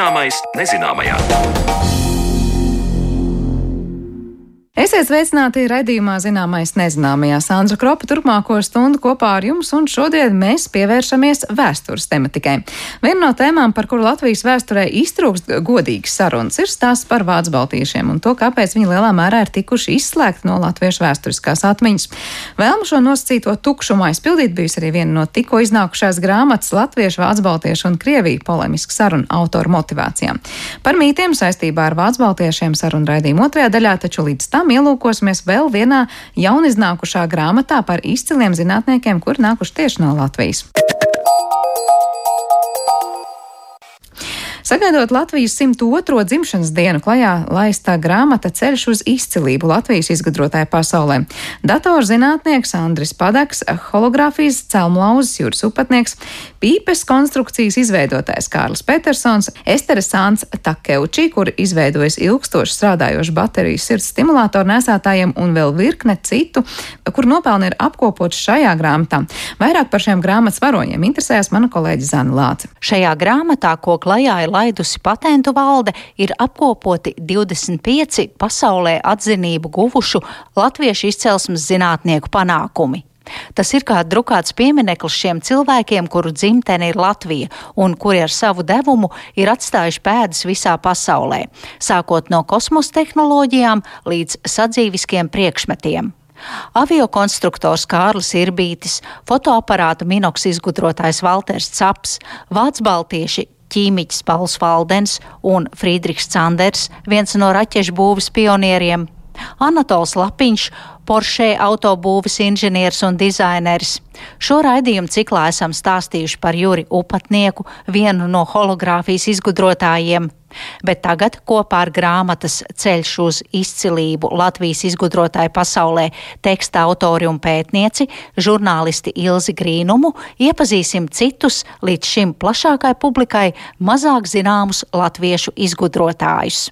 Zināmais nezināmajā. Esiet sveicināti raidījumā zināmais nezināmajā Sandra Kropa turpmāko stundu kopā ar jums, un šodien mēs pievēršamies vēstures tematikai. Viena no tēmām, par kuru Latvijas vēsturē iztrūkst godīgas sarunas, ir stāsts par vācu baltīšiem un to, kāpēc viņi lielā mērā ir tikuši izslēgti no latviešu vēsturiskās atmiņas. Vēlmu šo nosacīto tukšumu aizpildīt bijusi arī viena no tikko iznākušās grāmatas Latviešu, Vācu baltiešu un Krieviju polemisku sarunu autoru motivācijām. Par mītiem saistībā ar Vācu baltiešiem sarunu raidījumu otrajā daļā, taču līdz tam ielūkosimies vēl vienā jauniznākušā grāmatā par izciliem zinātniekiem, kur nākuši tieši no Latvijas. Sagaidot Latvijas 102. dzimšanas dienu, klajā laistā grāmata Ceļš uz izcilību Latvijas izgudrotāju pasaulē. Datorzinātnieks Andris Padaks, hologrāfijas celmlauzes jūras upatnieks, pīpes konstrukcijas izveidotājs Kārlis Petersons, Estere Sāns Takeuči, kur izveidojas ilgstoši strādājošu bateriju sirds stimulātoru nesētājiem un vēl virkne citu, kur nopelni ir apkopots šajā grāmatā. Vairāk par šiem grāmatas varoņiem interesējas mana kolēģi Zana Lāce. Šajā grāmatā, ko klajā ir laidusi patentu valde, ir apkopoti 25 pasaulē atzinību guvušu latviešu izcelsmes zinātnieku panākumi. Tas ir kā drukāts piemineklis šiem cilvēkiem, kuru dzimtene ir Latvija un kuri ar savu devumu ir atstājuši pēdas visā pasaulē, sākot no kosmosa tehnoloģijām līdz sadzīviskiem priekšmetiem. Aviokonstruktors Kārlis Irbītis, fotoaparāta minoks izgudrotājs Valters Caps, Vācu baltieši ķīmiķis Pauls Valdens un Friedrichs Sanders, viens no raķešu būvis pionieriem, Anatols Lapiņš, Porsche autobūvis inženieris un dizaineris. Šo raidījumu ciklā esam stāstījuši par Juri Upatnieku, vienu no hologrāfijas izgudrotājiem. Bet tagad kopā ar grāmatas Ceļš uz izcilību Latvijas izgudrotāju pasaulē teksta autori un pētnieci, žurnālisti Ilzi Grīnumu, iepazīsim citus līdz šim plašākai publikai mazāk zināmus latviešu izgudrotājus.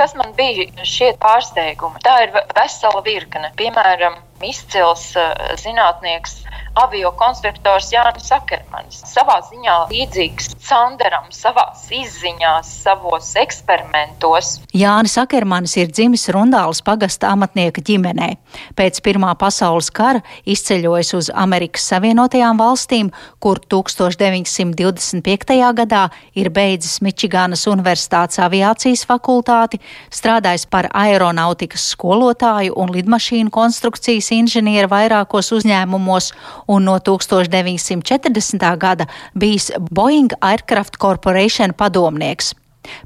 Kas man bija šie pārsteigumi? Tā ir vesela virkne. Piemēram, izcils uh, zinātnieks avio konstruktors Jānis Sakermanis. Savā ziņā līdzīgs Sanderam, savā izziņās, savos eksperimentos. Jānis Sakermanis ir dzimis Rundāles pagasta amatnieka ģimenē. Pēc Pirmā pasaules kara izceļojis uz Amerikas Savienotajām valstīm, kur 1925. gadā ir beidzis Mičiganas Universitātes aviācijas fakultāti, strādājis par aeronautikas skolotāju un lidmašīnu konstrukcijas inženieru vairākos uzņēmumos un no 1940. gada bijis Boeing Aircraft Corporation padomnieks.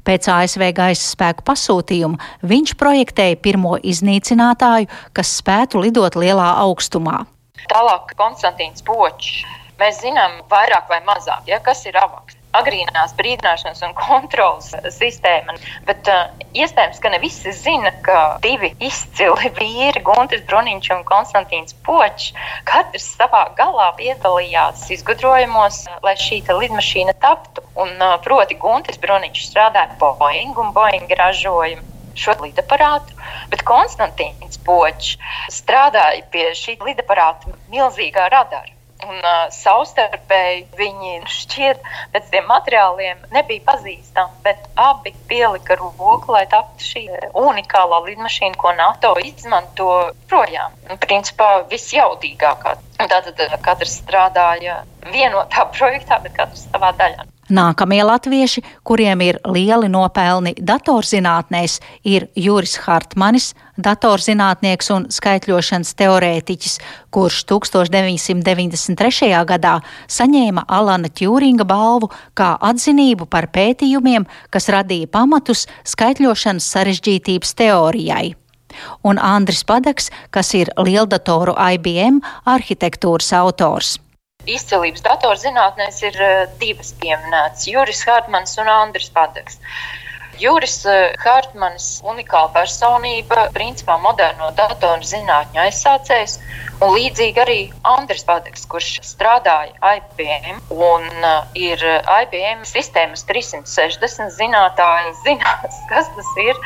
Pēc ASV gaisa spēku pasūtījuma viņš projektēja pirmo iznīcinātāju, kas spētu lidot lielā augstumā. Tālāk Konstantīns Počs. Mēs zinām vairāk vai mazāk, ja, kas ir avaks agrīnās brīdināšanas un kontrolas sistēma. Bet uh, iespējams, ka ne visi zina, ka divi izcili vīri, Guntis Bruniņš un Konstantīns Počs, katrs savā galā piedalījās izgudrojumos, lai šī lidmašīna taptu. Un, uh, proti, Guntis Bruniņš strādāja Boeing un Boeing ražoja šo lidaparātu, bet Konstantīns Počs strādāja pie šī lidaparāta milzīgā radara. Un uh, savstarpēji viņi šķiet pēc tiem materiāliem nebija pazīstami, bet abi pielika roku, lai taptu šī unikālā lidmašīna, ko NATO izmanto projām. Un, principā visjaudīgākā. Tātad katrs strādāja vienotā projektā, bet katrs savā daļā. Nākamie latvieši, kuriem ir lieli nopelni datorzinātnēs, ir Juris Hartmanis, datorzinātnieks un skaitļošanas teorētiķis, kurš 1993. gadā saņēma Alana Tjūringa balvu kā atzinību par pētījumiem, kas radīja pamatus skaitļošanas sarežģītības teorijai un Andris Padaks, kas ir lieldatoru IBM arhitektūras autors. Izcelības datorzinātnēs ir eh, divas pieminētas - Juris Hartmans un Andris Padaks. Juris eh, Hartmanis - unikāla personība, principā moderno datoru zinātņu aizsācējs, un līdzīgi arī Andris Padaks, kurš strādāja IBM un uh, ir IBM sistēmas 360 zinātāji, zinās, kas tas ir.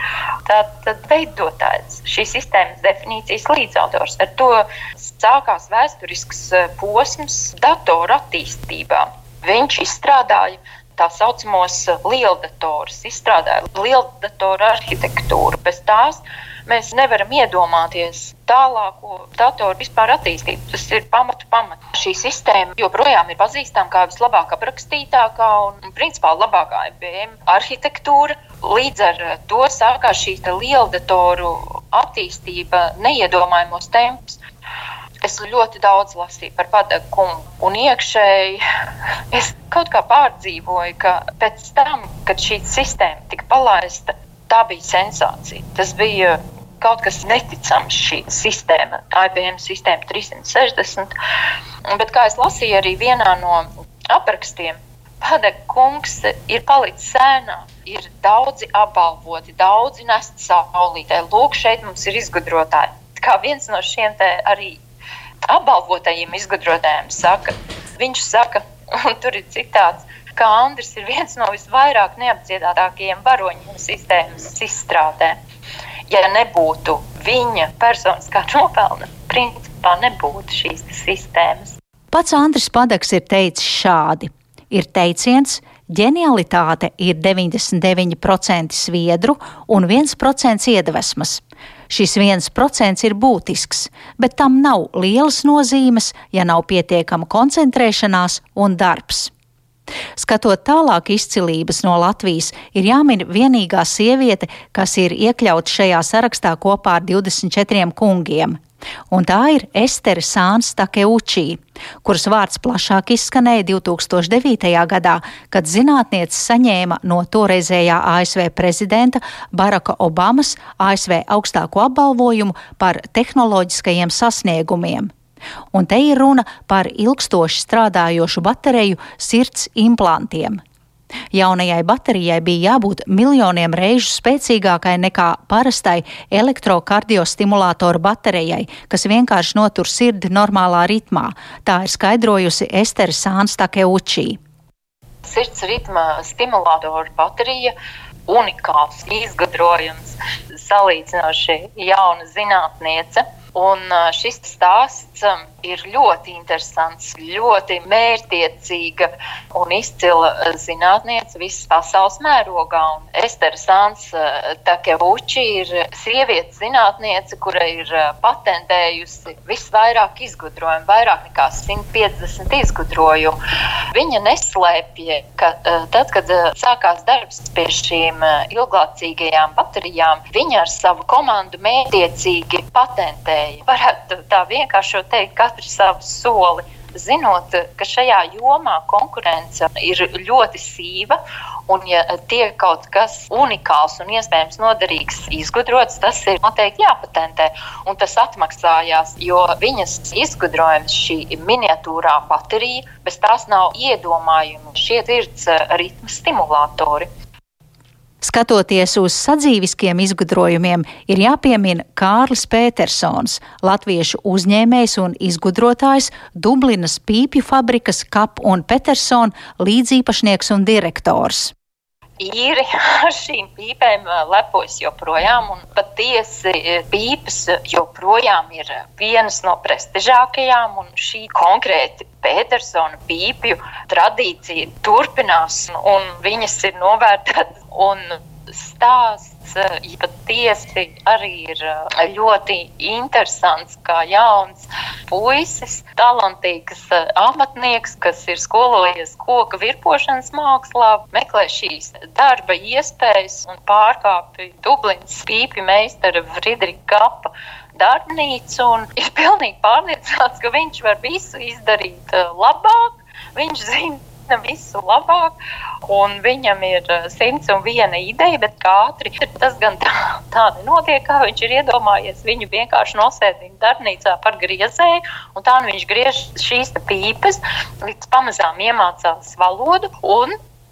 Tātad veidotājs, šīs sistēmas definīcijas līdzautors. Ar to sākās vēsturisks eh, posms datoru attīstībā. Viņš izstrādāja tā saucamos lieldatorus, izstrādāja lieldatoru arhitektūru. Bez tās mēs nevaram iedomāties tālāko datoru vispār attīstību. Tas ir pamatu pamats. Šī sistēma joprojām ir pazīstama kā vislabāk aprakstītākā un, principā, labākā IBM arhitektūra. Līdz ar to sākās šī liela datoru attīstība neiedomājamos tempos. Es ļoti daudz lasīju par padagumu, un iekšēji es kaut kā pārdzīvoju, ka pēc tam, kad šī sistēma tika palaista, tā bija sensācija. Tas bija kaut kas neticams, šī sistēma, IBM sistēma 360. Bet kā es lasīju arī vienā no aprakstiem, Padakungs ir palicis sēnā. Ir daudzi apbalvoti, daudzi nest saulītē. Lūk, šeit mums ir izgudrotāji. Kā viens no šiem arī apbalvotajiem izgudrotājiem saka, viņš saka, un tur ir citāts, ka Andris ir viens no visvairāk neapciedātākajiem varoņiem sistēmas izstrādē. Ja nebūtu viņa personiskā nopelna, principā nebūtu šīs sistēmas. Pats Andris Padaks ir teicis šādi: ir teiciens, ģenialitāte ir 99% sviedru un 1% iedvesmas. Šis viens procents ir būtisks, bet tam nav lielas nozīmes, ja nav pietiekama koncentrēšanās un darbs. Skatot tālāk izcilības no Latvijas, ir jāmin vienīgā sieviete, kas ir iekļauta šajā sarakstā kopā ar 24 kungiem un tā ir Estere Sāns Takeučī, kuras vārds plašāk izskanēja 2009. gadā, kad zinātniece saņēma no toreizējā ASV prezidenta Baraka Obamas ASV augstāko apbalvojumu par tehnoloģiskajiem sasniegumiem. Un te ir runa par ilgstoši strādājošu bateriju sirds implantiem. Jaunajai baterijai bija jābūt miljoniem reižu spēcīgākai nekā parastai elektrokardiostimulātoru baterijai, kas vienkārši notur sirdi normālā ritmā. Tā ir skaidrojusi Estere Sānstakeučī. Sirds ritma stimulātoru baterija unikāls izgudrojums, salīdzinoši jauna zinātniece. Un šis stāsts ir ļoti interesants, ļoti mērķtiecīga un izcila zinātniece visas pasaules mērogā. Un Estere Sāns Takevuči ir sieviete zinātniece, kura ir patentējusi visvairāk izgudrojumu, vairāk nekā 150 izgudrojumu. Viņa neslēpja, ka tad, kad sākās darbs pie šīm ilglaicīgajām baterijām, viņa ar savu komandu mērķtiecīgi patentēja. Varētu tā vienkārši teikt, katru savu soli. Zinot, ka šajā jomā konkurence ir ļoti sīva, un ja tiek kaut kas unikāls un iespējams noderīgs izgudrots, tas ir noteikti jāpatentē. Un tas atmaksājās, jo viņas izgudrojums, šī miniatūrā baterija, bez tās nav iedomājumi. Šie ir ritmu stimulatori. Skatoties uz sadzīviskiem izgudrojumiem, ir jāpiemina Kārlis Petersons, latviešu uzņēmējs un izgudrotājs, Dublinas pīpju fabrikas Kap un Petersona līdzīpašnieks un direktors īri ar šīm pīpēm lepojas joprojām. Patiesi pīpes joprojām ir vienas no prestižākajām, un šī konkrēti Petersona pīpju tradīcija turpinās, un viņas ir novērtētas. Stāsts ja patiesi arī ir eh, ļoti interesants, kā jauns puisis, talantīgs eh, amatnieks, kas ir skolojies koka virpošanas mākslā, meklē šīs darba iespējas un pārkāpja Dublinas pīpi meistara Friedrika Kapa darbnīcu un ir pilnīgi pārliecināts, ka viņš var visu izdarīt eh, labāk. Viņš zina, zina visu labāk, un viņam ir eh, simts un viena ideja, bet ātri tas gan tā, tā nenotiek, kā viņš ir iedomājies. Viņu vienkārši nosēdina darbnīcā par griezēju, un tā nu viņš griež šīs pīpes, līdz pamazām iemācās valodu.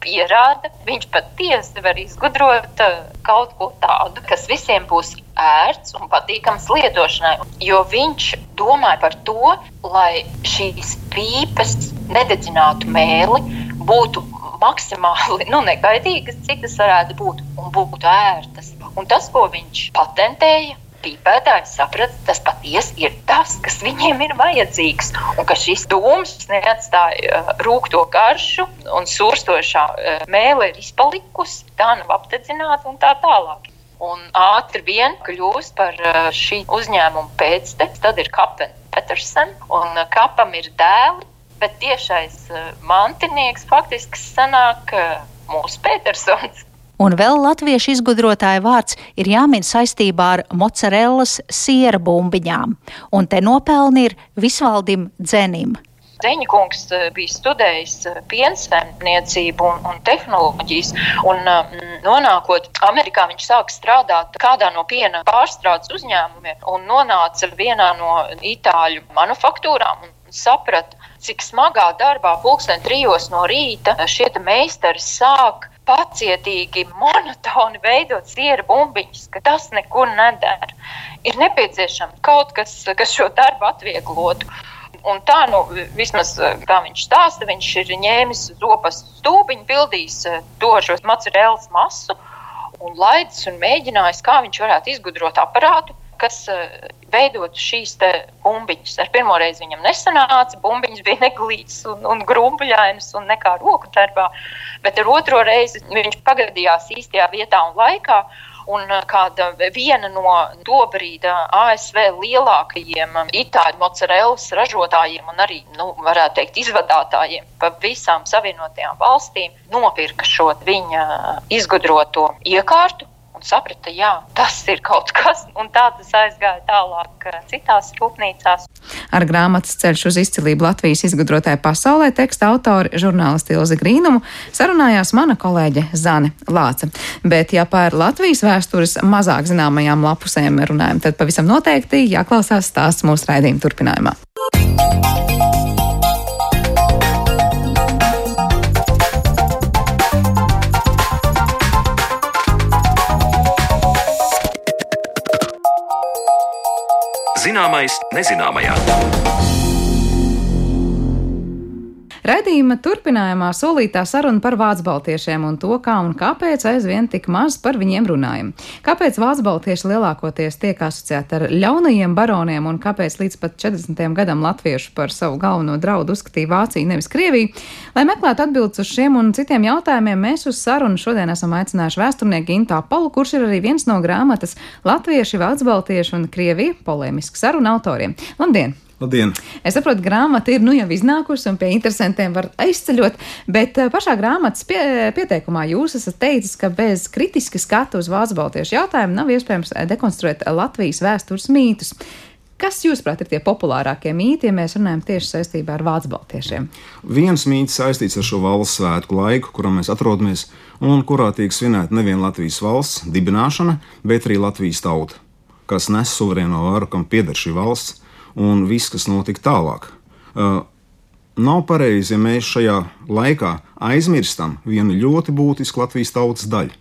Pierāda, viņš patiesi var izgudrot uh, kaut ko tādu, kas visiem būs ērts un patīkams lietošanai. Jo viņš domāja par to, lai šīs pīpes nededzinātu mēli, būtu maksimāli nu, negaidīgas, cik tas varētu būt, un būtu ērtas. Un tas, ko viņš patentēja, pīpētāji saprata, tas patiesi ir tas, kas viņiem ir vajadzīgs. Un ka šis dūms neatstāja uh, rūkto garšu un surstošā uh, mēlē ir izpalikusi, tā nav apdedzināta un tā tālāk. Un ātri vien kļūst par uh, šī uzņēmuma pēctecis. Tad ir Kapena Petersen, un kapam ir dēli, bet tiešais mantinieks faktiski sanāk mūsu Petersons. Un vēl latviešu izgudrotāja vārds ir jāmin saistībā ar mozzarellas siera bumbiņām, un te nopelni ir Visvaldim Dzenim. Zeņkungs eh, bija studējis eh, piensaimniecību un, un tehnoloģijas, un mm, nonākot Amerikā, viņš sāka strādāt kādā no piena pārstrādes uzņēmumiem un nonāca vienā no itāļu manufaktūrām un saprata, cik smagā darbā pulksten trijos no rīta šie meistari sāk pacietīgi, monotoni veidot siera bumbiņas, ka tas nekur nedara. Ir nepieciešams kaut kas, kas šo darbu atvieglotu. Un tā, nu, vismaz kā viņš stāsta, viņš ir ņēmis zopas stūbiņu, pildījis eh, to šo mozzarellas masu un laidis un mēģinājis, kā viņš varētu izgudrot aparātu, kas eh, veidot šīs bumbiņas. Ar pirmo reizi viņam nesanāca, bumbiņas bija neglītas un, un grumbuļainas un nekā roku darbā, bet ar otro reizi viņš pagadījās īstajā vietā un laikā. Un uh, kāda viena no tobrīd ASV lielākajiem um, itāļu mozzarellas ražotājiem un arī, nu, varētu teikt, izvadātājiem pa visām savienotajām valstīm nopirka šo viņa izgudroto iekārtu un saprata, jā, tas ir kaut kas, un tā tas aizgāja tālāk citās rūpnīcās. Ar grāmatas ceļš uz izcilību Latvijas izgudrotāju pasaulē teksta autori žurnālisti Ilze Grīnumu sarunājās mana kolēģe Zane Lāca. Bet, ja par Latvijas vēstures mazāk zināmajām lapusēm runājam, tad pavisam noteikti jāklausās stāsts mūsu raidījuma turpinājumā. Zināmais nezināmajā. Radījuma turpinājumā solītā saruna par vācu baltiešiem un to, kā un kāpēc aizvien tik maz par viņiem runājam. Kāpēc vācu baltieši lielākoties tiek asociēti ar ļaunajiem baroniem un kāpēc līdz pat 40. gadam latviešu par savu galveno draudu uzskatīja Vācija, nevis Krievija? Lai meklētu atbildes uz šiem un citiem jautājumiem, mēs uz sarunu šodien esam aicinājuši vēsturnieku Gintu Apalu, kurš ir arī viens no grāmatas Latvieši, Vācu baltieši un Krievija polēmisku sarunu autoriem. Labdien! Labdien! Es saprotu, grāmata ir nu jau iznākusi un pie interesantiem var aizceļot, bet eh, pašā grāmatas pie, pieteikumā jūs esat teicis, ka bez kritiska skatu uz vācu baltiešu jautājumu nav iespējams eh, dekonstruēt Latvijas vēstures mītus. Kas, jūsuprāt, ir tie populārākie mīti, ja mēs runājam tieši saistībā ar vācu baltiešiem? Viens mīts saistīts ar šo valsts svētku laiku, kurā mēs atrodamies, un kurā tiek svinēta nevien Latvijas valsts dibināšana, bet arī Latvijas tauta, kas nes suverēno varu, kam pieder šī valsts un viss, kas notika tālāk. Uh, nav pareizi, ja mēs šajā laikā aizmirstam vienu ļoti būtisku Latvijas tautas daļu,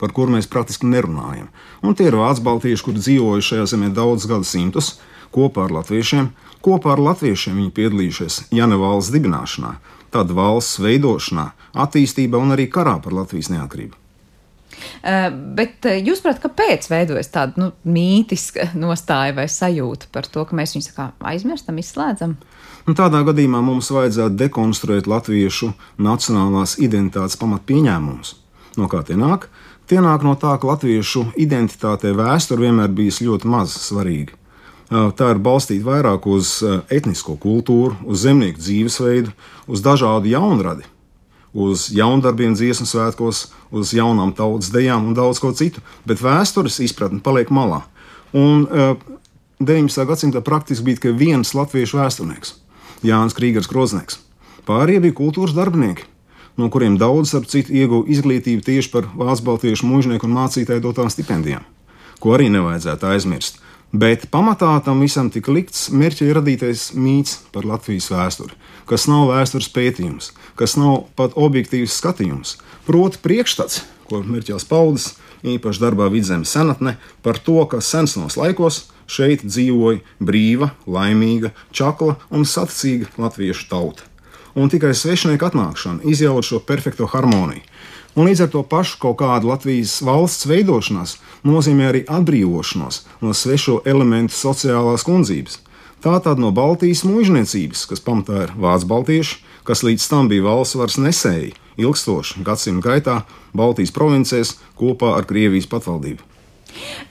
par kuru mēs praktiski nerunājam. Un tie ir vācu baltieši, kur dzīvojuši šajā zemē daudzus gadsimtus kopā ar latviešiem. Kopā ar latviešiem viņi piedalījušies Jana valsts dibināšanā, tad valsts veidošanā, attīstībā un arī karā par Latvijas neatkarību. Uh, bet uh, jūs saprotat, kāpēc veidojas tāda nu, mītiska nostāja vai sajūta par to, ka mēs viņus aizmirstam, izslēdzam? Un nu, tādā gadījumā mums vajadzētu dekonstruēt latviešu nacionālās identitātes pamatpieņēmumus. No kā tie nāk? Tie nāk no tā, ka latviešu identitātei vēsture vienmēr bijusi ļoti maz svarīga. Uh, tā ir balstīta vairāk uz etnisko kultūru, uz zemnieku dzīvesveidu, uz dažādu jaunradi uz jaundarbiem, dziesmu svētkos, uz jaunām tautas dejām un daudz ko citu. Bet vēstures izpratne paliek malā. Un uh, 19. gadsimtā praktiski bija tikai viens latviešu vēsturnieks, Jānis Krīgers Kroznieks. Pārējie bija kultūras darbinieki, no kuriem daudz, ap citu, ieguva izglītību tieši par vācu baltiešu mūžnieku un mācītāju dotām stipendijām, ko arī nevajadzētu aizmirst. Bet pamatā tam visam tika likts mērķa radītais mīts par Latvijas vēsturi, kas nav vēstures pētījums, kas nav pat objektīvs skatījums. Proti, priekšstats, ko Mirķels paudas, īpaši darbā vidzemes senatne, par to, ka senos laikos šeit dzīvoja brīva, laimīga, čakla un saticīga latviešu tauta. Un tikai svešinieku atnākšana izjauca šo perfekto harmoniju, Un līdz ar to pašu kaut kāda Latvijas valsts veidošanās nozīmē arī atbrīvošanos no svešo elementu sociālās kundzības. Tā tad no Baltijas mūžniecības, kas pamatā ir vācu baltieši, kas līdz tam bija valsts varas nesēji, ilgstoši gadsimtu gaitā Baltijas provincēs kopā ar Krievijas patvaldību.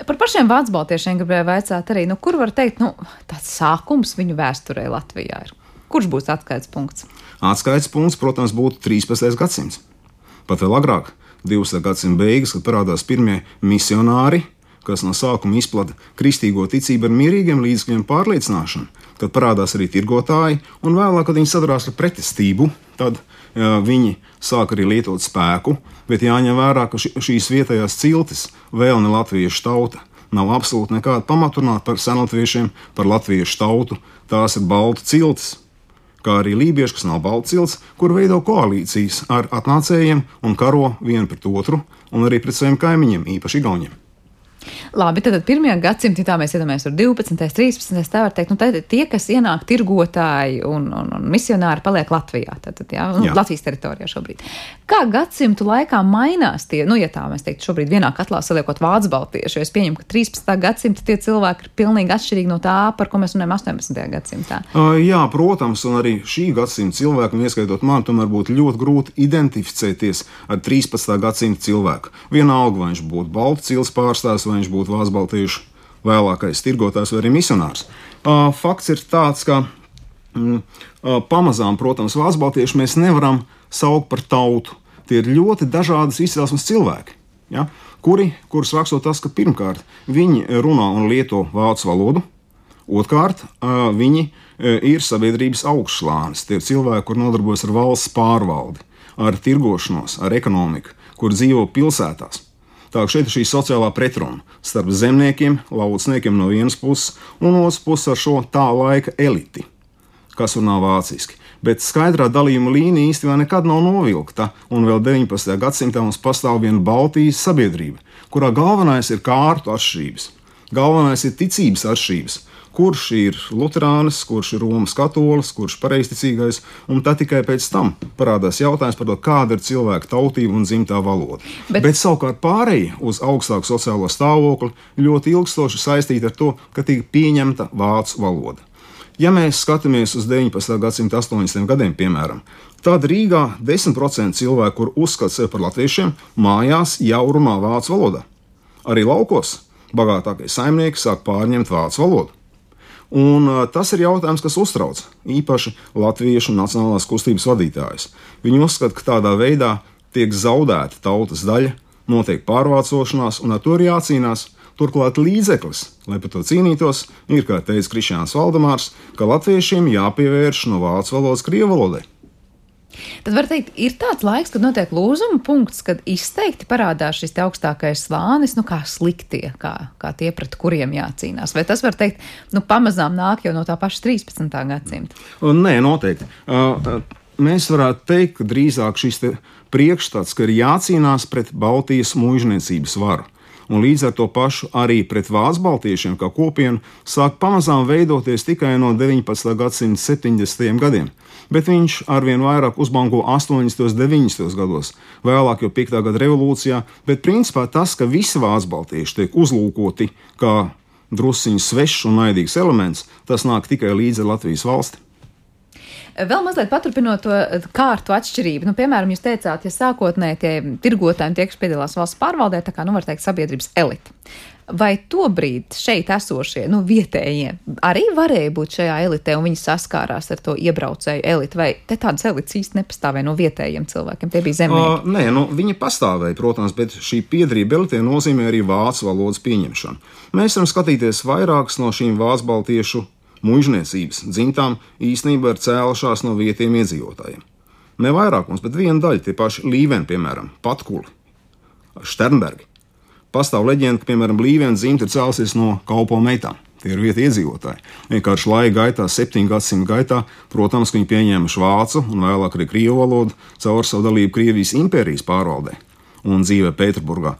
Par pašiem vācu baltiešiem gribēju vaicāt arī, nu, kur var teikt, nu, tāds sākums viņu vēsturē Latvijā ir. Kurš būs atskaites punkts? Atskaites punkts, protams, būtu 13. gadsimts. Pat vēl agrāk, 20. gadsimta beigas, kad parādās pirmie misionāri, kas no sākuma izplata kristīgo ticību ar mierīgiem līdzekļiem pārliecināšanu, kad parādās arī tirgotāji, un vēlāk, kad viņi sadarās ar pretestību, tad jā, viņi sāk arī lietot spēku, bet jāņem vērā, ka ši, šīs vietējās ciltis vēl ne latviešu tauta. Nav absolūti nekāda pamata runāt par senlatviešiem, par latviešu tautu. Tās ir baltu ciltis, kā arī lībieši, kas nav Baltcils, kur veido koalīcijas ar atnācējiem un karo vienu pret otru, un arī pret saviem kaimiņiem, īpaši Igauniem. Labi, tad pirmajā gadsimtā, tā mēs iedomājamies, ir 12, 13, tā var teikt, nu, tad tie, kas ienāk tirgotāji un, un, un misionāri, paliek Latvijā, tad, jā, nu, jā. Latvijas teritorijā šobrīd. Kā gadsimtu laikā mainās tie, nu, ja tā mēs teiktu, šobrīd vienā katlā saliekot vācu baltiešu, jo es pieņemu, ka 13. gadsimta tie cilvēki ir pilnīgi atšķirīgi no tā, par ko mēs runājam 18. gadsimtā. Uh, jā, protams, un arī šī gadsimta cilvēku, un ieskaitot man, tomēr būtu ļoti grūti identificēties ar 13. gadsimta cilvēku. Vienalga, vai viņš būtu balts cils pārstāvs, vai viņš būtu vācu baltiešu vēlākais tirgotājs vai arī misionārs. Fakts ir tāds, ka mm, pamazām, protams, vācu baltiešu mēs nevaram saukt par tautu. Tie ir ļoti dažādas izcelsmes cilvēki. Ja? Kuri, kurus raksto tas, ka pirmkārt viņi runā un lieto vācu valodu, otrkārt viņi ir sabiedrības augšslānis. Tie ir cilvēki, kur nodarbojas ar valsts pārvaldi, ar tirgošanos, ar ekonomiku, kur dzīvo pilsētās. Tā šeit ir šī sociālā pretruna starp zemniekiem, lauksniekiem no vienas puses, un otras puses ar šo tā laika eliti, kas runā vāciski. Bet skaidrā dalījuma līnija īstenībā nekad nav novilkta, un vēl 19. gadsimtā mums pastāv viena Baltijas sabiedrība, kurā galvenais ir kārtu atšķirības, galvenais ir ticības atšķirības, kurš ir Lutāns, kurš ir Romas katolis, kurš ir pareizticīgais, un tad tikai pēc tam parādās jautājums par to, kāda ir cilvēka tautība un dzimtā valoda. Bet, Bet savukārt pārējie uz augstāku sociālo stāvokli ļoti ilgstoši saistīti ar to, ka tika pieņemta vācu valoda. Ja mēs skatāmies uz 19. gadsimta 80. gadiem, piemēram, tad Rīgā 10% cilvēku, kur uzskata sevi par latviešiem, mājās jau runā vācu valodā. Arī laukos bagātākie saimnieki sāk pārņemt vācu valodu. Un, tas ir jautājums, kas uztrauc īpaši Latviešu nacionālās kustības vadītājus. Viņi uzskata, ka tādā veidā tiek zaudēta tautas daļa, notiek pārvācošanās, un ar to ir jācīnās. Turklāt līdzeklis, lai par to cīnītos, ir, kā teica Krišjāns Valdemārs, ka latviešiem jāpievērš no vācu valodas krievu valodai. Tad var teikt, ir tāds laiks, kad notiek lūzuma punkts, kad izteikti parādās šis augstākais slānis, nu kā sliktie, kā, kā tie, pret kuriem jācīnās. Vai tas var teikt, nu pamazām nāk jau no tā paša 13. gadsimta? Nē, noteikti. Mēs varētu teikt, ka drīzāk šis priekšstats, ka ir jācīnās pret Baltijas mūžniecības varu un līdz ar to pašu arī pret vācu baltiešiem kā kopienu sāk pamazām veidoties tikai no 19. gadsimta 70. gadiem bet viņš arvien vairāk uzbanko 80. un 90. gados, vēlāk jau 5. gada revolūcijā. Bet principā tas, ka visi vācu baltieši tiek uzlūkoti kā drusciņš svešs un naidīgs elements, tas nāk tikai līdzi Latvijas valsti. Vēl mazliet paturpinot to kārtu atšķirību. Nu, piemēram, jūs teicāt, ja sākotnēji tie tirgotāji, tie, kas piedalās valsts pārvaldē, tā kā, nu, var teikt, sabiedrības elite. Vai tobrīd šeit esošie nu, vietējie arī varēja būt šajā elitē, un viņi saskārās ar to iebraucēju elitu, vai te tādas elites īsti nepastāvēja no vietējiem cilvēkiem? Tie bija zemnieki. Uh, nē, nu, viņi pastāvēja, protams, bet šī piedrība elitē nozīmē arī vācu valodas pieņemšanu. Mēs varam skatīties vairākas no šīm vācu baltiešu mužniecības dzimtām īstenībā ir cēlušās no vietējiem iedzīvotājiem. Ne vairākums, bet viena daļa, tie paši līveni, piemēram, Patkuli, Šternbergi Pastāv leģenda, ka, piemēram, Līvena dzimta ir cēlusies no kalpo meitām. Tie ir vietējie iedzīvotāji. Vienkārši laika gaitā, septiņu gadsimtu gaitā, protams, viņi pieņēmuši vācu un vēlāk arī krievu valodu caur savu dalību Krievijas impērijas pārvaldē un dzīvē Pēterburgā.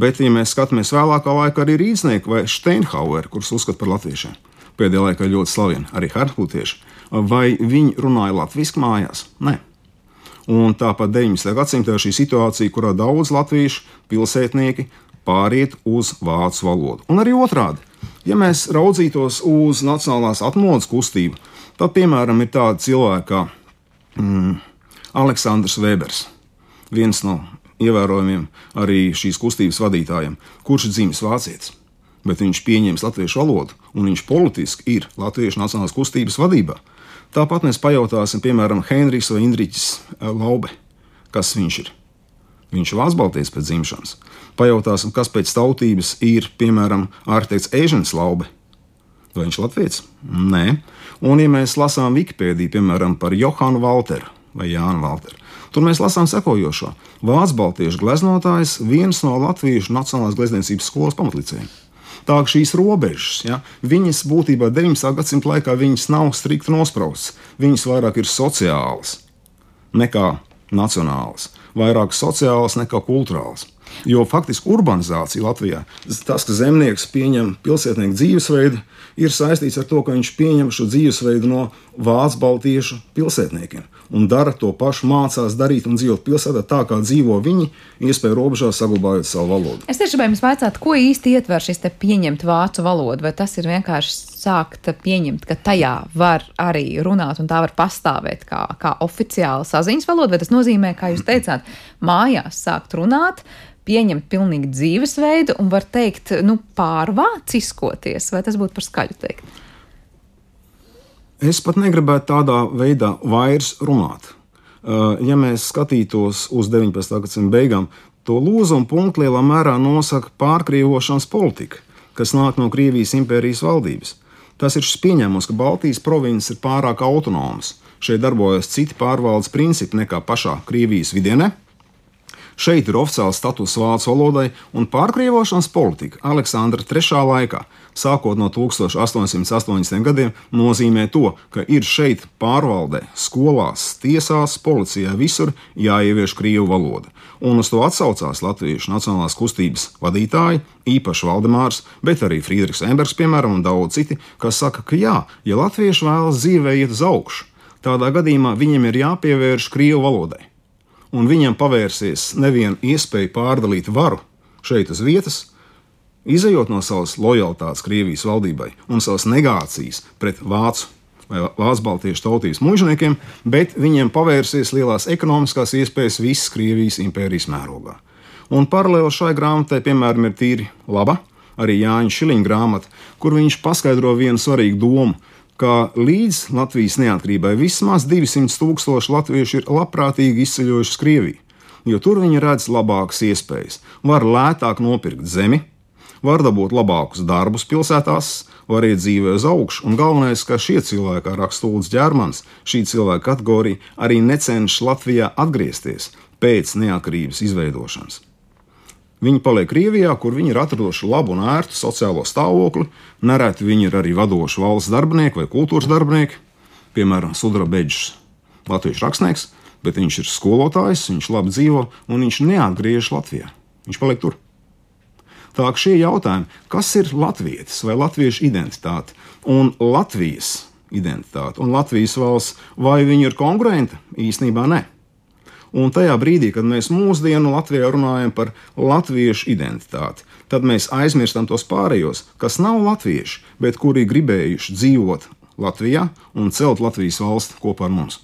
Bet, ja mēs skatāmies vēlākā laikā, arī Rīdznieki vai Steinhaueri, kurus uzskata par latviešiem, pēdējā laikā ļoti slaveni, arī harpūtieši, uh, vai viņi runāja latviešu mājās? Nē. Un tāpat 19. gadsimtā šī situācija, kurā daudz latviešu pilsētnieki pāriet uz vācu valodu. Un arī otrādi, ja mēs raudzītos uz nacionālās atmodas kustību, tad, piemēram, ir tādi cilvēki kā mm, Aleksandrs Vēbers, viens no ievērojamiem arī šīs kustības vadītājiem, kurš dzimis vācietis. Bet viņš pieņems latviešu valodu, un viņš politiski ir latviešu nacionālās kustības vadībā. Tāpat mēs pajautāsim, piemēram, Henrijs vai Indriķis eh, Laube, kas viņš ir. Viņš ir Baltijas pēc dzimšanas. Pajautāsim, kas pēc tautības ir, piemēram, ārteikts Ežens Laube. Vai viņš ir latviečs? Nē. Un, ja mēs lasām Wikipēdiju, piemēram, par Johanu Valteru vai Jānu Valteru, tur mēs lasām sekojošo. Vācu Baltiešu gleznotājs viens no Latviešu Nacionālās glezniecības skolas pamatlicējiem. Tā šīs robežas, ja, viņas būtībā 19. gadsimta laikā nav strikti nospraustas. Viņas vairāk ir sociālas nekā nacionālas, vairāk sociālas nekā kultūrālas. Jo faktiski urbanizācija Latvijā, tas, ka zemnieks pieņem pilsētnieku dzīvesveidu, ir saistīts ar to, ka viņš pieņem šo dzīvesveidu no vācu baltiešu pilsētniekiem un dara to pašu, mācās darīt un dzīvot pilsētā tā, kā dzīvo viņi, iespēju robežās saglabājot savu valodu. Es tieši gribēju jums vaicāt, ko īsti ietver šis te pieņemt vācu valodu, vai tas ir vienkārši sākt pieņemt, ka tajā var arī runāt un tā var pastāvēt kā, kā oficiāla saziņas valoda, vai tas nozīmē, kā jūs teicāt, mājās sākt runāt, pieņemt pilnīgi dzīvesveidu un var teikt, nu, pārvāciskoties, vai tas būtu par skaļu teikt? Es pat negribētu tādā veidā vairs runāt. Uh, ja mēs skatītos uz 19. gadsimta beigām, to lūzumu punktu lielā mērā nosaka pārkrievošanas politika, kas nāk no Krievijas impērijas valdības. Tas ir šis pieņēmums, ka Baltijas provinces ir pārāk autonomas. Šeit darbojas citi pārvaldes principi nekā pašā Krievijas vidienē Šeit ir oficiāls status vācu valodai un pārkrievošanas politika Aleksandra III laikā, sākot no 1880. gadiem, nozīmē to, ka ir šeit pārvaldē, skolās, tiesās, policijā visur jāievieš krievu valoda. Un uz to atsaucās Latviešu Nacionālās kustības vadītāji, īpaši Valdemārs, bet arī Friedrichs Embers, piemēram, un daudz citi, kas saka, ka jā, ja latvieši vēlas dzīvē iet uz augšu, tādā gadījumā viņiem ir jāpievērš krievu valodai un viņam pavērsies neviena iespēja pārdalīt varu šeit uz vietas, izējot no savas lojalitātes Krievijas valdībai un savas negācijas pret vācu vai vācu baltiešu tautības mužniekiem, bet viņiem pavērsies lielās ekonomiskās iespējas visas Krievijas impērijas mērogā. Un paralēli šai grāmatai, piemēram, ir tīri laba arī Jāņa Šiliņa grāmata, kur viņš paskaidro vienu svarīgu domu, ka līdz Latvijas neatkarībai vismaz 200 tūkstoši latviešu ir labprātīgi izceļojuši uz Krieviju, jo tur viņi redz labākas iespējas, var lētāk nopirkt zemi, var dabūt labākus darbus pilsētās, var iet dzīvē uz augšu, un galvenais, ka šie cilvēki, kā raksta Lūdzu Ģermans, šī cilvēka kategorija arī necenšas Latvijā atgriezties pēc neatkarības izveidošanas. Viņi paliek Krievijā, kur viņi ir atraduši labu un ērtu sociālo stāvokli. Nereti viņi ir arī vadoši valsts darbinieki vai kultūras darbinieki, piemēram, Sudra Beģis, latviešu rakstnieks, bet viņš ir skolotājs, viņš labi dzīvo un viņš neatgriežas Latvijā. Viņš paliek tur. Tā kā šie jautājumi, kas ir latvietis vai latviešu identitāte un Latvijas identitāte un Latvijas valsts, vai viņi ir konkurenti? Īsnībā ne. Un tajā brīdī, kad mēs mūsdienu Latvijā runājam par latviešu identitāti, tad mēs aizmirstam tos pārējos, kas nav latvieši, bet kuri gribējuši dzīvot Latvijā un celt Latvijas valsti kopā ar mums.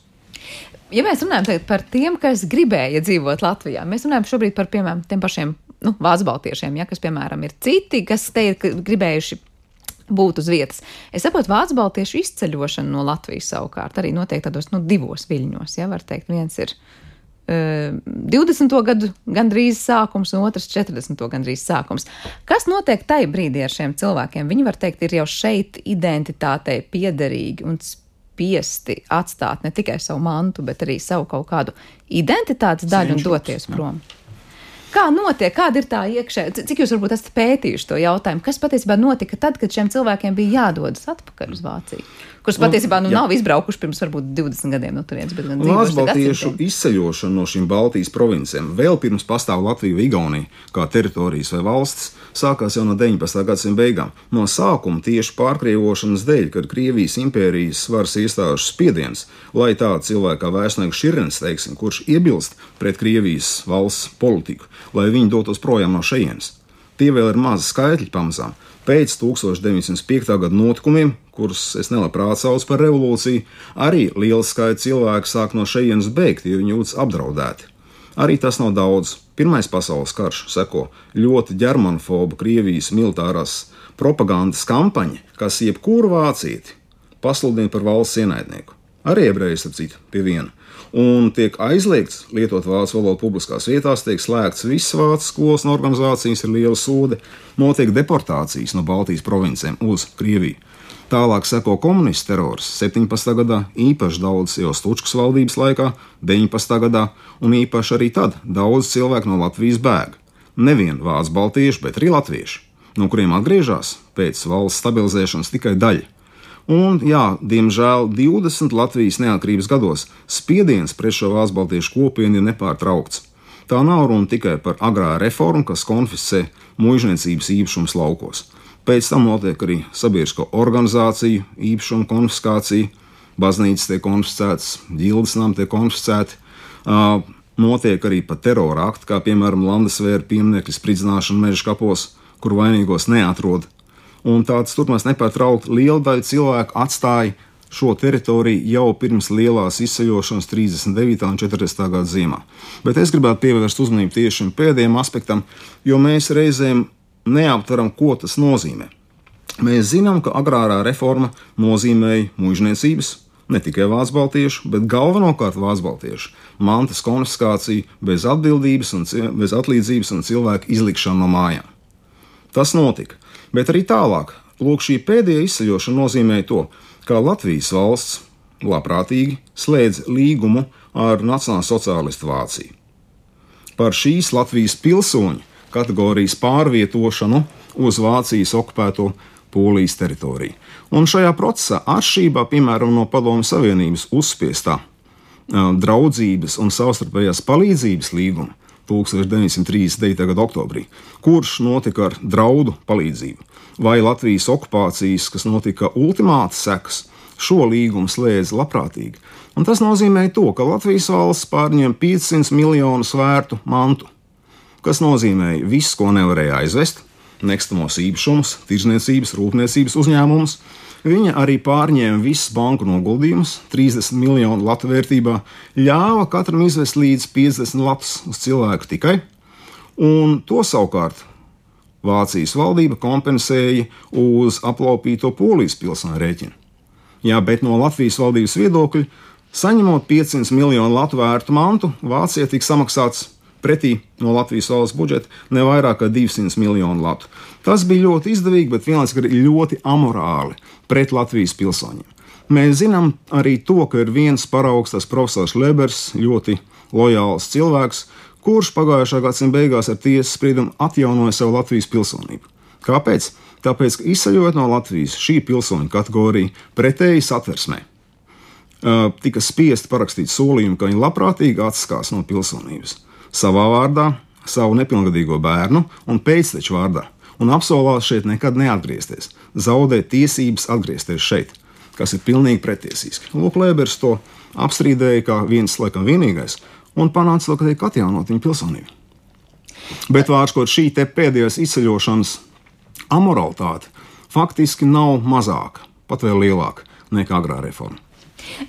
Ja mēs runājam par tiem, kas gribēja dzīvot Latvijā, mēs runājam šobrīd par piemēram tiem pašiem nu, vācu baltiešiem, ja, kas, piemēram, ir citi, kas te ir gribējuši būt uz vietas. Es saprotu, vācu baltiešu izceļošana no Latvijas savukārt arī notiek tādos nu, divos viļņos. Ja, var teikt, viens ir 20. gadu gandrīz sākums, un otrs 40. gandrīz sākums. Kas notiek tajā brīdī ar šiem cilvēkiem? Viņi var teikt, ir jau šeit identitātei piederīgi un spiesti atstāt ne tikai savu mantu, bet arī savu kaut kādu identitātes daļu un doties prom. Kā notiek, kāda ir tā iekšē? Cik jūs varbūt esat pētījuši to jautājumu? Kas patiesībā notika tad, kad šiem cilvēkiem bija jādodas atpakaļ uz Vāciju? Kurus nu, patiesībā nu, nav izbraukuši pirms varbūt 20 gadiem no turienes. Lāsbaltiešu izceļošana no šīm Baltijas provincijām vēl pirms pastāv Latvija vai Igaunija kā teritorijas vai valstis sākās jau no 19. gadsimta beigām. No sākuma tieši pārkrievošanas dēļ, kad Krievijas impērijas varas iestāžu spiediens, lai tāda cilvēka kā vēstnieks Širins, teiksim, kurš iebilst pret Krievijas valsts politiku, lai viņi dotos projām no šejienes. Tie vēl ir mazi skaitļi pamazām. Pēc 1905. gada notikumiem, kurus es nelabprāt saucu par revolūciju, arī liels skaits cilvēku sāk no šejienes beigt, jo viņi jūtas apdraudēti. Arī tas nav daudz. Pirmais pasaules karš seko ļoti ģermanofoba Krievijas militārās propagandas kampaņa, kas jebkuru vācieti pasludina par valsts ienaidnieku. Arī ebrejs, ap citu, pie viena un tiek aizliegts lietot vācu valodu publiskās vietās, tiek slēgts visas vācu skolas un organizācijas, ir liela sūde, notiek deportācijas no Baltijas provincēm uz Krieviju. Tālāk seko komunistu terors 17. gadā, īpaši daudz jau Stučkas valdības laikā, 19. gadā, un īpaši arī tad daudz cilvēku no Latvijas bēg. Nevien vācu baltieši, bet arī latvieši, no kuriem atgriežas pēc valsts stabilizēšanas tikai daļa. Un, jā, diemžēl 20 Latvijas neatkarības gados spiediens pret šo valsts baltiešu kopienu ir nepārtraukts. Tā nav runa tikai par agrā reformu, kas konfiscē mūžniecības īpašumus laukos. Pēc tam notiek arī sabiedrisko organizāciju īpašumu konfiskācija, baznīcas tiek konfiscētas, ģildes nami tiek konfiscēti. Uh, notiek arī pat terora akti, kā piemēram Landesvēra pieminiekļa spridzināšana meža kapos, kur vainīgos neatrod un tāds turpinās nepārtraukti. Liela daļa cilvēku atstāja šo teritoriju jau pirms lielās izceļošanas 39. un 40. gada ziemā. Bet es gribētu pievērst uzmanību tieši šim pēdējiem aspektam, jo mēs reizēm neaptveram, ko tas nozīmē. Mēs zinām, ka agrārā reforma nozīmēja mūžniecības, ne tikai vācu bet galvenokārt vācu mantas konfiskāciju bez atbildības un bez atlīdzības un cilvēku izlikšanu no mājām. Tas notika. Bet arī tālāk, lūk, šī pēdējā izceļošana nozīmē to, ka Latvijas valsts labprātīgi slēdz līgumu ar Nacionālo sociālistu Vāciju. Par šīs Latvijas pilsoņu kategorijas pārvietošanu uz Vācijas okupēto Polijas teritoriju. Un šajā procesā, atšķirībā piemēram no Padomju Savienības uzspiestā draudzības un savstarpējās palīdzības līguma, 1939. gada oktobrī, kurš notika ar draudu palīdzību, vai Latvijas okupācijas, kas notika ultimāta sekas, šo līgumu slēdz labprātīgi. Un tas nozīmē to, ka Latvijas valsts pārņem 500 miljonus vērtu mantu, kas nozīmē visu, ko nevarēja aizvest, nekustamos īpašumus, tirzniecības, rūpniecības uzņēmumus, Viņa arī pārņēma visus banku noguldījumus, 30 miljonu latu vērtībā, ļāva katram izvest līdz 50 latus uz cilvēku tikai, un to savukārt Vācijas valdība kompensēja uz aplaupīto polijas pilsētu rēķinu. Jā, bet no Latvijas valdības viedokļa, saņemot 500 miljonu latu vērtu mantu, Vācija tika samaksāts pretī no Latvijas valsts budžeta ne vairāk kā 200 miljonu latu. Tas bija ļoti izdevīgi, bet vienlaikus arī ļoti amorāli pret Latvijas pilsoņiem. Mēs zinām arī to, ka ir viens paraugs, tas profesors Lebers, ļoti lojāls cilvēks, kurš pagājušā gadsimta beigās ar tiesas spriedumu atjaunoja savu Latvijas pilsonību. Kāpēc? Tāpēc, ka izceļot no Latvijas šī pilsoņu kategorija pretēji satversmē, tika spiest parakstīt solījumu, ka viņi labprātīgi atskās no pilsonības savā vārdā, savu nepilngadīgo bērnu un pēcteču vārdā, un apsolās šeit nekad neatgriezties, zaudēt tiesības atgriezties šeit, kas ir pilnīgi pretiesīski. Lūk, Lēbers to apstrīdēja kā viens, laikam, vienīgais, un panāca ka tiek atjaunot viņa pilsonība. Bet vārds, šī pēdējās izceļošanas amoralitāte faktiski nav mazāka, pat vēl lielāka nekā agrā reforma.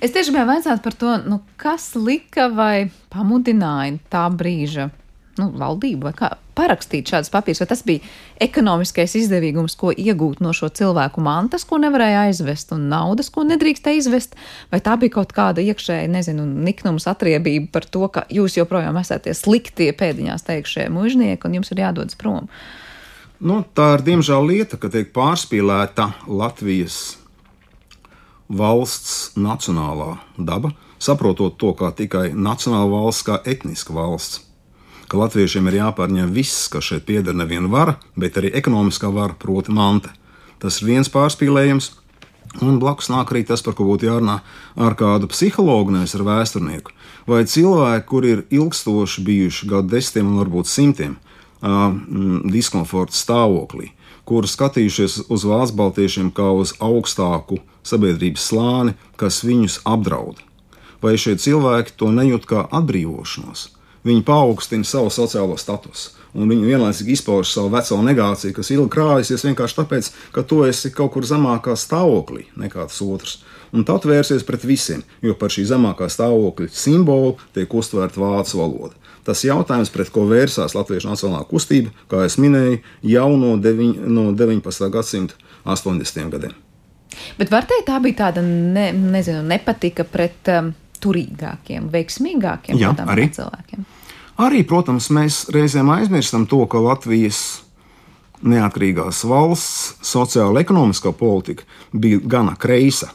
Es tieši gribēju vaicāt par to, nu, kas lika vai pamudināja tā brīža nu, valdību vai kā parakstīt šādus papīrus, vai tas bija ekonomiskais izdevīgums, ko iegūt no šo cilvēku mantas, ko nevarēja aizvest, un naudas, ko nedrīkstēja izvest, vai tā bija kaut kāda iekšēja, nezinu, niknums atriebība par to, ka jūs joprojām esat tie sliktie pēdiņās teikšie mužnieki, un jums ir jādodas prom. Nu, tā ir diemžēl lieta, ka tiek pārspīlēta Latvijas valsts nacionālā daba, saprotot to kā tikai nacionāla valsts, kā etniska valsts. ka latviešiem ir jāpārņem viss, kas šeit pieder neviena vara, bet arī ekonomiskā vara, proti, manta. Tas ir viens pārspīlējums, un blakus nāk arī tas, par ko būtu jārunā ar kādu psihologu, nevis ar vēsturnieku. Vai cilvēki, kuri ir ilgstoši bijuši gadu desmitiem un varbūt simtiem uh, diskomforta stāvoklī, kuri skatījušies uz valsts baltiešiem kā uz augstāku sabiedrības slāni, kas viņus apdraud. Vai šie cilvēki to nejūt kā atbrīvošanos? Viņi paaugstina savu sociālo statusu, un viņi vienlaicīgi izpauž savu veco negāciju, kas ilgi krājusies vienkārši tāpēc, ka tu esi kaut kur zemākā stāvoklī nekā tas otrs. Un tad vērsies pret visiem, jo par šī zemākā stāvokļa simbolu tiek uztvērta vācu valoda. Tas jautājums, pret ko vērsās Latviešu nacionālā kustība, kā jau minēju, jau no, deviņ, no 19. gadsimta 80. gadiem. Bet var teikt, tā bija tāda ne, nezinu, nepatika pret um, turīgākiem, veiksmīgākiem Jā, arī. cilvēkiem. Arī, protams, mēs reizēm aizmirstam to, ka Latvijas neatkarīgās valsts sociāla ekonomiskā politika bija gana kreisa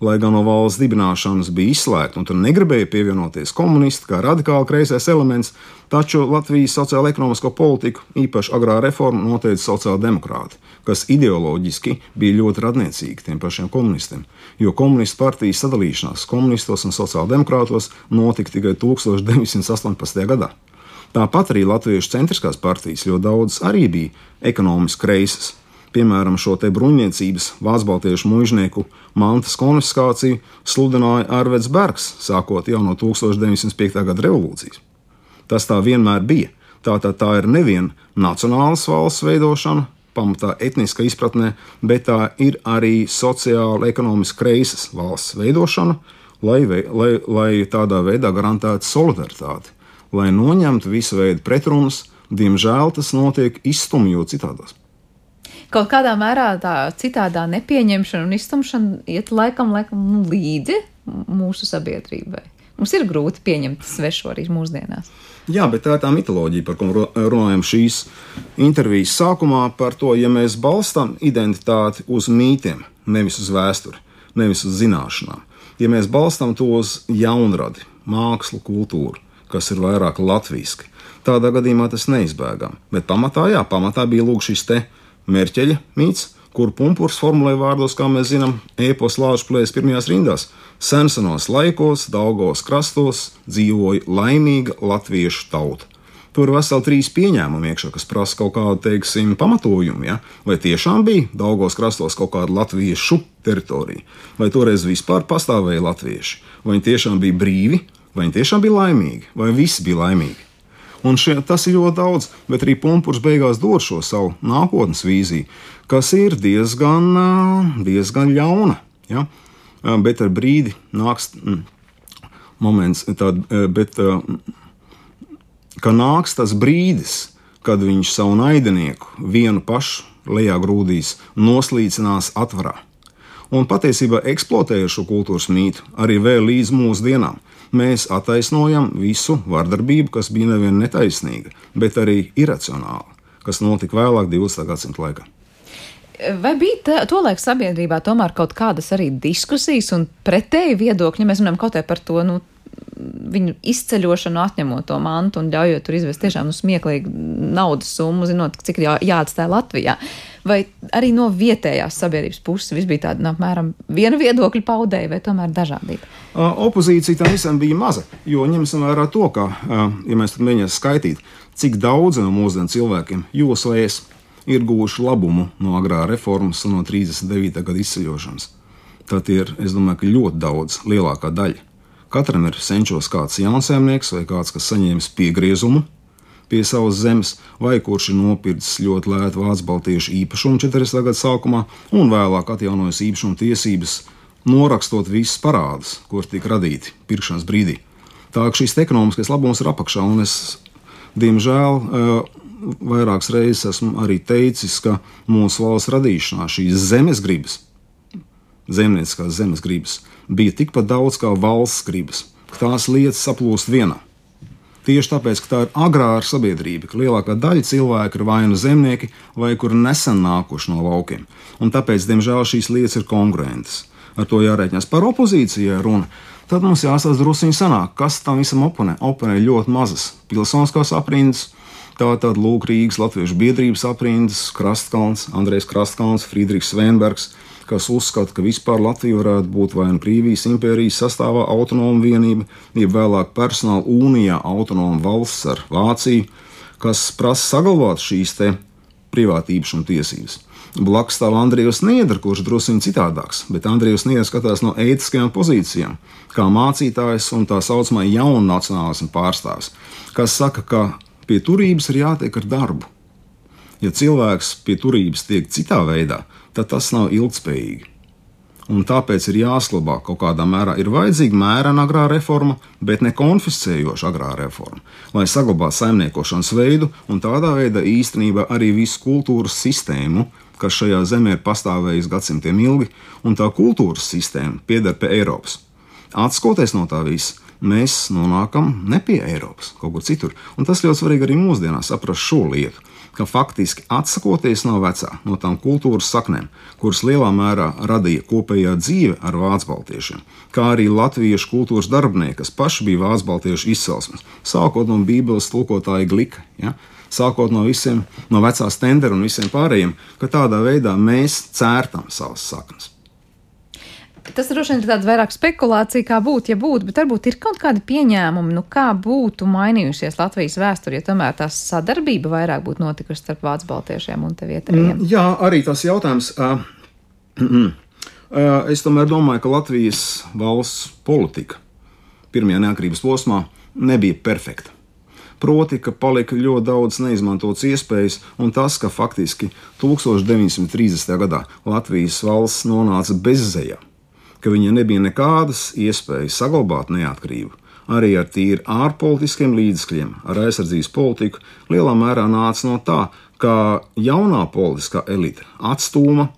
lai gan no valsts dibināšanas bija izslēgta un tur negribēja pievienoties komunisti kā radikāli kreisais elements, taču Latvijas sociālo-ekonomisko politiku, īpaši agrā reforma, noteica sociāldemokrāti, kas ideoloģiski bija ļoti radniecīgi tiem pašiem komunistiem, jo komunistu partijas sadalīšanās komunistos un sociāldemokrātos notika tikai 1918. gadā. Tāpat arī Latviešu centriskās partijas ļoti daudz arī bija ekonomiski kreisas, piemēram, šo te bruņniecības vācu baltiešu mužnieku mantas konfiskāciju sludināja Arvids Bergs, sākot jau no 1905. gada revolūcijas. Tas tā vienmēr bija. Tātad tā ir nevien nacionālas valsts veidošana, pamatā etniska izpratnē, bet tā ir arī sociāli, ekonomiski kreisas valsts veidošana, lai, lai, lai tādā veidā garantētu solidaritāti, lai noņemtu visu veidu pretrunas. Diemžēl tas notiek izstumjot citādos kaut kādā mērā tā citādā nepieņemšana un iztumšana iet laikam, laikam nu, līdzi mūsu sabiedrībai. Mums ir grūti pieņemt svešo arī mūsdienās. Jā, bet tā ir tā mitoloģija, par ko runājam šīs intervijas sākumā, par to, ja mēs balstām identitāti uz mītiem, nevis uz vēsturi, nevis uz zināšanām. Ja mēs balstām to uz jaunradi, mākslu, kultūru, kas ir vairāk latviešu, tādā gadījumā tas neizbēgami. Bet pamatā, jā, pamatā bija lūk šis te Mērķeļa mīts, kur pumpurs formulē vārdos, kā mēs zinām, epos lāču plēs pirmajās rindās. Sensenos laikos, Daugos krastos dzīvoja laimīga latviešu tauta. Tur ir veseli trīs pieņēmumi iekšā, kas prasa kaut kādu, teiksim, pamatojumu. Ja? Vai tiešām bija Daugos krastos kaut kāda latviešu teritorija, vai toreiz vispār pastāvēja latvieši, vai viņi tiešām bija brīvi, vai viņi tiešām bija laimīgi, vai visi bija laimīgi. Un šie, tas ir ļoti daudz, bet arī Punkurs beigās dod šo savu nākotnes vīziju, kas ir diezgan, diezgan ļauna. Ja? Bet ar brīdi nāks mm, moments, tad, bet, ka nāks tas brīdis, kad viņš savu naidinieku vienu pašu lejā grūdīs, noslīcinās atvarā. Un patiesībā eksploatējot šo kultūras mītu arī vēl līdz mūsdienām mēs attaisnojam visu vardarbību, kas bija nevien netaisnīga, bet arī iracionāla, kas notika vēlāk 20. gadsimta laikā. Vai bija tā, to laiku sabiedrībā tomēr kaut kādas arī diskusijas un pretēji viedokļi, ja mēs runājam kaut kā par to, nu, viņu izceļošanu, atņemot to mantu un ļaujot tur izvest tiešām nu, smieklīgu naudas summu, zinot, cik jā, jāatstāj Latvijā. Vai arī no vietējās sabiedrības puses viss bija tāda, nu, apmēram, viena viedokļa paudēja, vai tomēr dažādība? Opozīcija tam visam bija maza, jo ņemsim vērā to, ka, ja mēs mēģināsim skaitīt, cik daudz no mūsdienu cilvēkiem jūs vai es ir guvuši labumu no agrā reformas un no 39. gada izceļošanas. Tad ir, es domāju, ļoti daudz, lielākā daļa. Katram ir senčos kāds jaunsaimnieks vai kāds, kas saņēmis piegriezumu pie savas zemes, vai kurš ir nopircis ļoti lētu vācu baltiešu īpašumu 40. gada sākumā un vēlāk atjaunojis īpašuma tiesības, norakstot visus parādus, kur tika radīti pirkšanas brīdī. Tā kā šīs ekonomiskais labums ir apakšā, un es, diemžēl, eh, vairākas reizes esmu arī teicis, ka mūsu valsts radīšanā šīs zemes gribas, zemnieciskās zemes gribas, bija tikpat daudz kā valsts gribas, ka tās lietas saplūst vienā. Tieši tāpēc, ka tā ir agrāra sabiedrība, ka lielākā daļa cilvēku ir vai nu zemnieki, vai kuri nesen nākuši no laukiem. Un tāpēc, diemžēl, šīs lietas ir kongruentas. ar to jārēķinās. Par opozīcijai runa. Tad mums jāsaka, druskuļi sanāk, kas tam visam oponē. Oponē ļoti mazas pilsoniskās aprindas. Tā tad lūk, Rīgas Latviešu biedrības aprindas, Krastkalns, Andrejs Krastkalns, Friedrichs Svenbergs, kas uzskata, ka vispār Latvija varētu būt vai nu Krievijas impērijas sastāvā autonoma vienība, jeb vēlāk personāla unijā autonoma valsts ar Vāciju, kas prasa saglabāt šīs privātības un tiesības. Blakus stāv Andrijs Niedra, kurš drusku citādāks, bet Andrijs Niedra skatās no ētiskajām pozīcijām, kā mācītājs un tā saucamā jaunu nacionālismu pārstāvis, kas saka, ka pie turības ir jātiek ar darbu. Ja cilvēks pie turības tiek citā veidā, tad tas nav ilgspējīgi un tāpēc ir jāsaglabā kaut kādā mērā. Ir vajadzīga mērena agrā reforma, bet ne konfiscējoša agrā reforma, lai saglabātu saimniekošanas veidu un tādā veidā īstenībā arī visu kultūras sistēmu, kas šajā zemē ir pastāvējusi gadsimtiem ilgi, un tā kultūras sistēma pieder pie Eiropas. Atskoties no tā visa, mēs nonākam ne pie Eiropas, kaut kur citur. Un tas ļoti svarīgi arī mūsdienās saprast šo lietu ka faktiski atsakoties no vecā, no tām kultūras saknēm, kuras lielā mērā radīja kopējā dzīve ar vācu baltiešiem, kā arī latviešu kultūras darbinieki, kas paši bija vācu baltiešu izcelsmes, sākot no Bībeles tulkotāja Glika. Ja? Sākot no visiem, no vecā stendera un visiem pārējiem, ka tādā veidā mēs cērtam savas saknes. Tas droši vien ir tāds vairāk spekulācija, kā būtu, ja būtu, bet varbūt ir kaut kādi pieņēmumi, nu kā būtu mainījusies Latvijas vēsture, ja tomēr tā sadarbība vairāk būtu notikusi starp vācu baltiešiem un te vietējiem. Mm, jā, arī tas jautājums. Uh, uh, es tomēr domāju, ka Latvijas valsts politika pirmajā neatkarības posmā nebija perfekta. Proti, ka palika ļoti daudz neizmantotas iespējas, un tas, ka faktiski 1930. gadā Latvijas valsts nonāca bezzējā ka viņa nebija nekādas iespējas saglabāt neatkarību. Arī ar tīri ārpolitiskiem līdzekļiem, ar aizsardzības politiku, lielā mērā nāca no tā, ka jaunā politiskā elite atstūma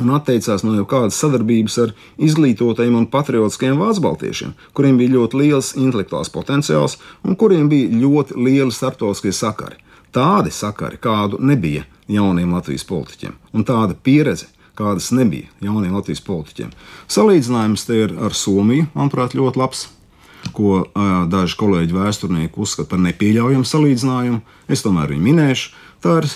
un atteicās no jebkādas sadarbības ar izglītotajiem un patriotiskiem vācu baltiešiem, kuriem bija ļoti liels intelektuāls potenciāls un kuriem bija ļoti lieli starptautiskie sakari. Tādi sakari, kādu nebija jauniem Latvijas politiķiem, un tāda pieredze, kādas nebija jauniem Latvijas politiķiem. Salīdzinājums te ir ar Somiju, manuprāt, ļoti labs. Ko daži kolēģi vēsturnieki uzskata par nepieļaujamu salīdzinājumu, es tomēr viņu minēšu. Tā ir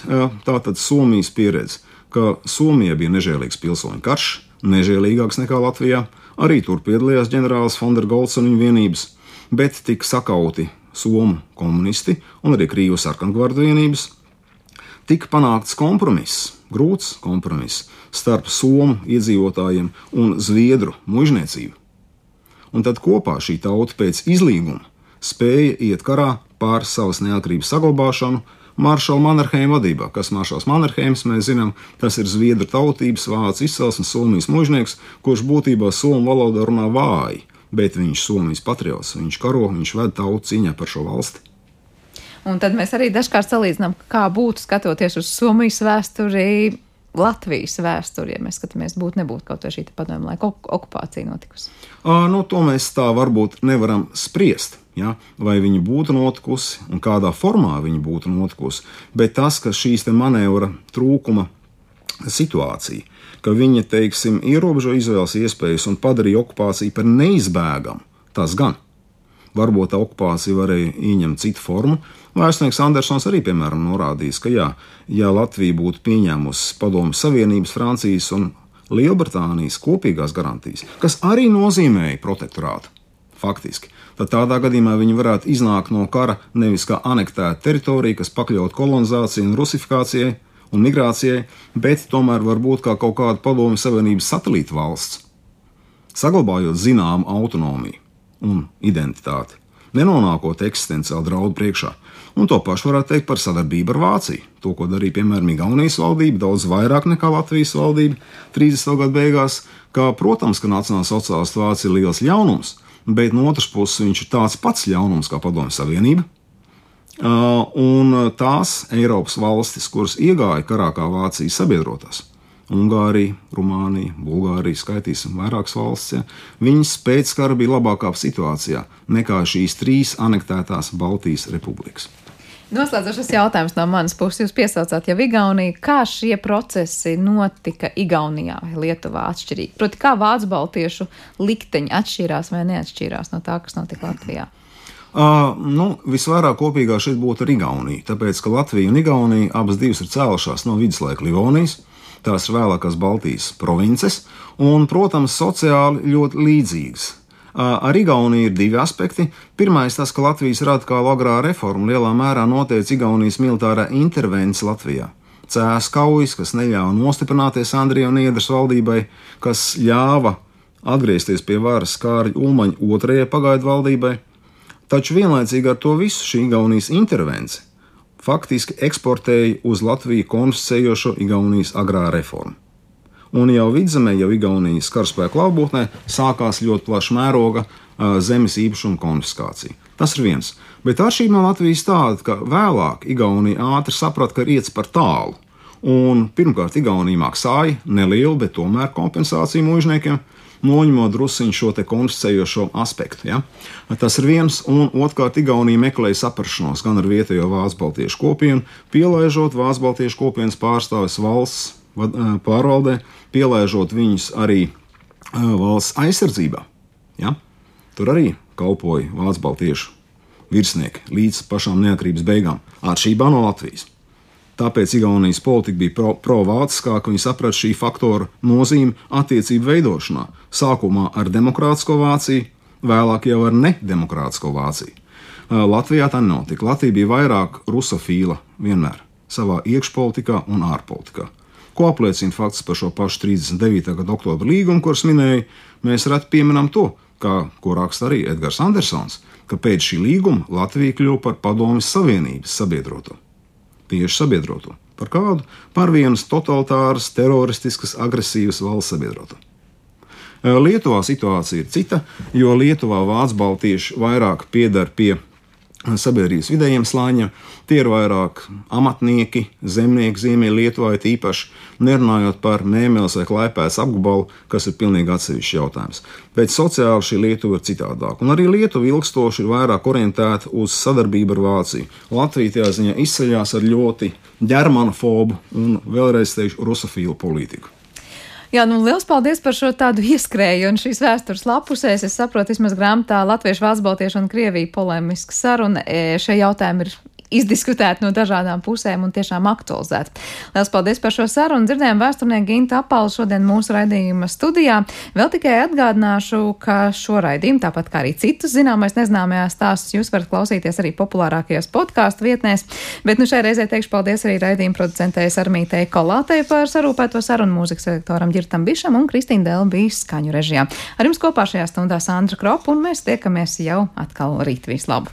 tātad Somijas pieredze, ka Somija bija nežēlīgs pilsoņu karš, nežēlīgāks nekā Latvijā. Arī tur piedalījās ģenerālis Fondergolds un viņa vienības, bet tika sakauti Somu komunisti un arī Krievu sarkangvardu vienības. Tika panākts kompromiss, grūts kompromiss starp somu iedzīvotājiem un zviedru mužniecību. Un tad kopā šī tauta pēc izlīguma spēja iet karā pār savas neatkarības saglabāšanu, Maršala Mannerheima vadībā, kas Maršals Mannerheims, mēs zinām, tas ir zviedru tautības, vācu izcelsmes, somijas mužnieks, kurš būtībā somu valodā runā vāji, bet viņš ir somijas patriots, viņš karo, viņš ved tautu cīņā par šo valsti. Un tad mēs arī dažkārt salīdzinām, kā būtu skatoties uz Somijas vēsturi Latvijas vēsturi, ja mēs skatāmies, būtu nebūtu kaut vai šī padomju laika okupācija notikusi? À, nu, to mēs tā varbūt nevaram spriest. Ja? Vai viņa būtu notikusi un kādā formā viņa būtu notikusi. Bet tas, ka šīs manevra trūkuma situācija, ka viņa teiksim, ierobežo izvēles iespējas un padarīja okupāciju par neizbēgamu, tas gan. Varbūt tā okupācija varēja ieņemt citu formu, Vēsturnieks Andersons arī, piemēram, norādījis, ka jā, ja Latvija būtu pieņēmusi Padomu Savienības, Francijas un Lielbritānijas kopīgās garantijas, kas arī nozīmēja protektorātu, faktiski, tad tādā gadījumā viņi varētu iznākt no kara nevis kā anektēta teritorija, kas pakļaut kolonizācijai un rusifikācijai un migrācijai, bet tomēr varbūt kā kaut kāda Padomu Savienības satelīta valsts, saglabājot zināmu autonomiju un identitāti nenonākot eksistenciāli draudu priekšā. Un to pašu varētu teikt par sadarbību ar Vāciju. To, ko darīja piemēram Igaunijas valdība, daudz vairāk nekā Latvijas valdība 30. gadu beigās. Kā, protams, ka Nacionālās sociālistu Vācija ir liels ļaunums, bet no otras puses viņš ir tāds pats ļaunums kā Padomju Savienība. Un tās Eiropas valstis, kuras iegāja karā kā Vācijas sabiedrotās, Ungārija, Rumānija, Bulgārija, skaitīsim vairākas valsts, ja, viņas pēc kara bija labākā situācijā nekā šīs trīs anektētās Baltijas republikas. Noslēdzošais jautājums no manas puses. Jūs piesaucāt jau Igauniju. Kā šie procesi notika Igaunijā vai Lietuvā atšķirīgi? Proti, kā Vācu baltiešu likteņi atšķīrās vai neatšķīrās no tā, kas notika Latvijā? Uh, nu, visvairāk kopīgā šeit būtu ar Igauniju, tāpēc, ka Latvija un Igaunija abas divas ir cēlušās no viduslaika Livonijas, tās vēlākās Baltijas provinces, un, protams, sociāli ļoti līdzīgas. Ar Igauniju ir divi aspekti. Pirmais, tas, ka Latvijas radikāla agrā reforma lielā mērā noteica Igaunijas militārā intervences Latvijā. Cēlās kaujas, kas neļāva nostiprināties Andrija un Iedras valdībai, kas ļāva atgriezties pie varas Kārļa Ulmaņa otrajai pagaidu valdībai. Taču vienlaicīgi ar to visu šī Igaunijas intervence faktiski eksportēja uz Latviju konfiscējošo Igaunijas agrā reformu un jau vidzemē, jau Igaunijas karaspēka laubūtnē, sākās ļoti plaša mēroga zemes īpašuma konfiskācija. Tas ir viens. Bet atšķirība no Latvijas tāda, ka vēlāk Igaunija ātri saprata, ka iets par tālu. Un pirmkārt, Igaunija maksāja nelielu, bet tomēr kompensāciju mūžniekiem, noņemot druskuļi šo konfiscējošo aspektu. Ja? Tas ir viens, un otrkārt, Igaunija meklēja saprašanos gan ar vietējo Vācu Baltiešu kopienu, pielaižot Vācu Baltiešu kopienas pārstāvis valsts pārvaldē, pielaižot viņus arī valsts aizsardzībā. Ja? Tur arī kalpoja Vācu baltiešu virsnieki līdz pašām neatkarības beigām, atšķirībā no Latvijas. Tāpēc Igaunijas politika bija pro-vāciskāka, pro viņi saprata šī faktora nozīmi attiecību veidošanā, sākumā ar demokrātisko Vāciju, vēlāk jau ar nedemokrātisko Vāciju. Latvijā tā nenotika. Latvija bija vairāk rusofīla vienmēr savā iekšpolitikā un ārpolitikā ko apliecina fakts par šo pašu 39. gada oktobra līgumu, kuras minēju, mēs reti pieminam to, kā, ko raksta arī Edgars Andersons, ka pēc šī līguma Latvija kļuva par Padomjas Savienības sabiedroto. Tieši sabiedroto. Par kādu? Par vienas totalitāras, teroristiskas, agresīvas valsts sabiedroto. Lietuvā situācija ir cita, jo Lietuvā Vācu baltieši vairāk piedar pie sabiedrības vidējiem slāņiem. Tie ir vairāk amatnieki, zemnieki, Ziemeļlietuvā īpaši, nerunājot par mēmeles vai klaipēs apgabalu, kas ir pilnīgi atsevišķs jautājums. Bet sociāli šī Lietuva ir citādāka. Un arī Lietuva ilgstoši ir vairāk orientēta uz sadarbību ar Vāciju. Latvija tajā ziņā izceļas ar ļoti ģermanofobu un vēlreiz teikšu rusofīlu politiku. Jā, nu, liels paldies par šo tādu ieskrēju un šīs vēstures lapusēs. Es saprotu, vismaz grāmatā Latviešu, Vācu, Baltiešu un Krieviju polemiska saruna. E, šie jautājumi ir izdiskutēti no dažādām pusēm un tiešām aktualizēti. Lielas paldies par šo sarunu. Dzirdējām vēsturnieku Gintu Apalu šodien mūsu raidījuma studijā. Vēl tikai atgādināšu, ka šo raidījumu, tāpat kā arī citus zināmais nezināmajās stāstus, jūs varat klausīties arī populārākajās podkāstu vietnēs. Bet nu šai reizē teikšu paldies arī raidījuma producentei Armītei Kolātei par sarūpēto sarunu mūzikas redaktoram Girtam Bišam un Kristīna Dēl bija skaņu režijā. Ar jums kopā šajā stundā Sandra Kropa un mēs tiekamies jau atkal rīt vislabu!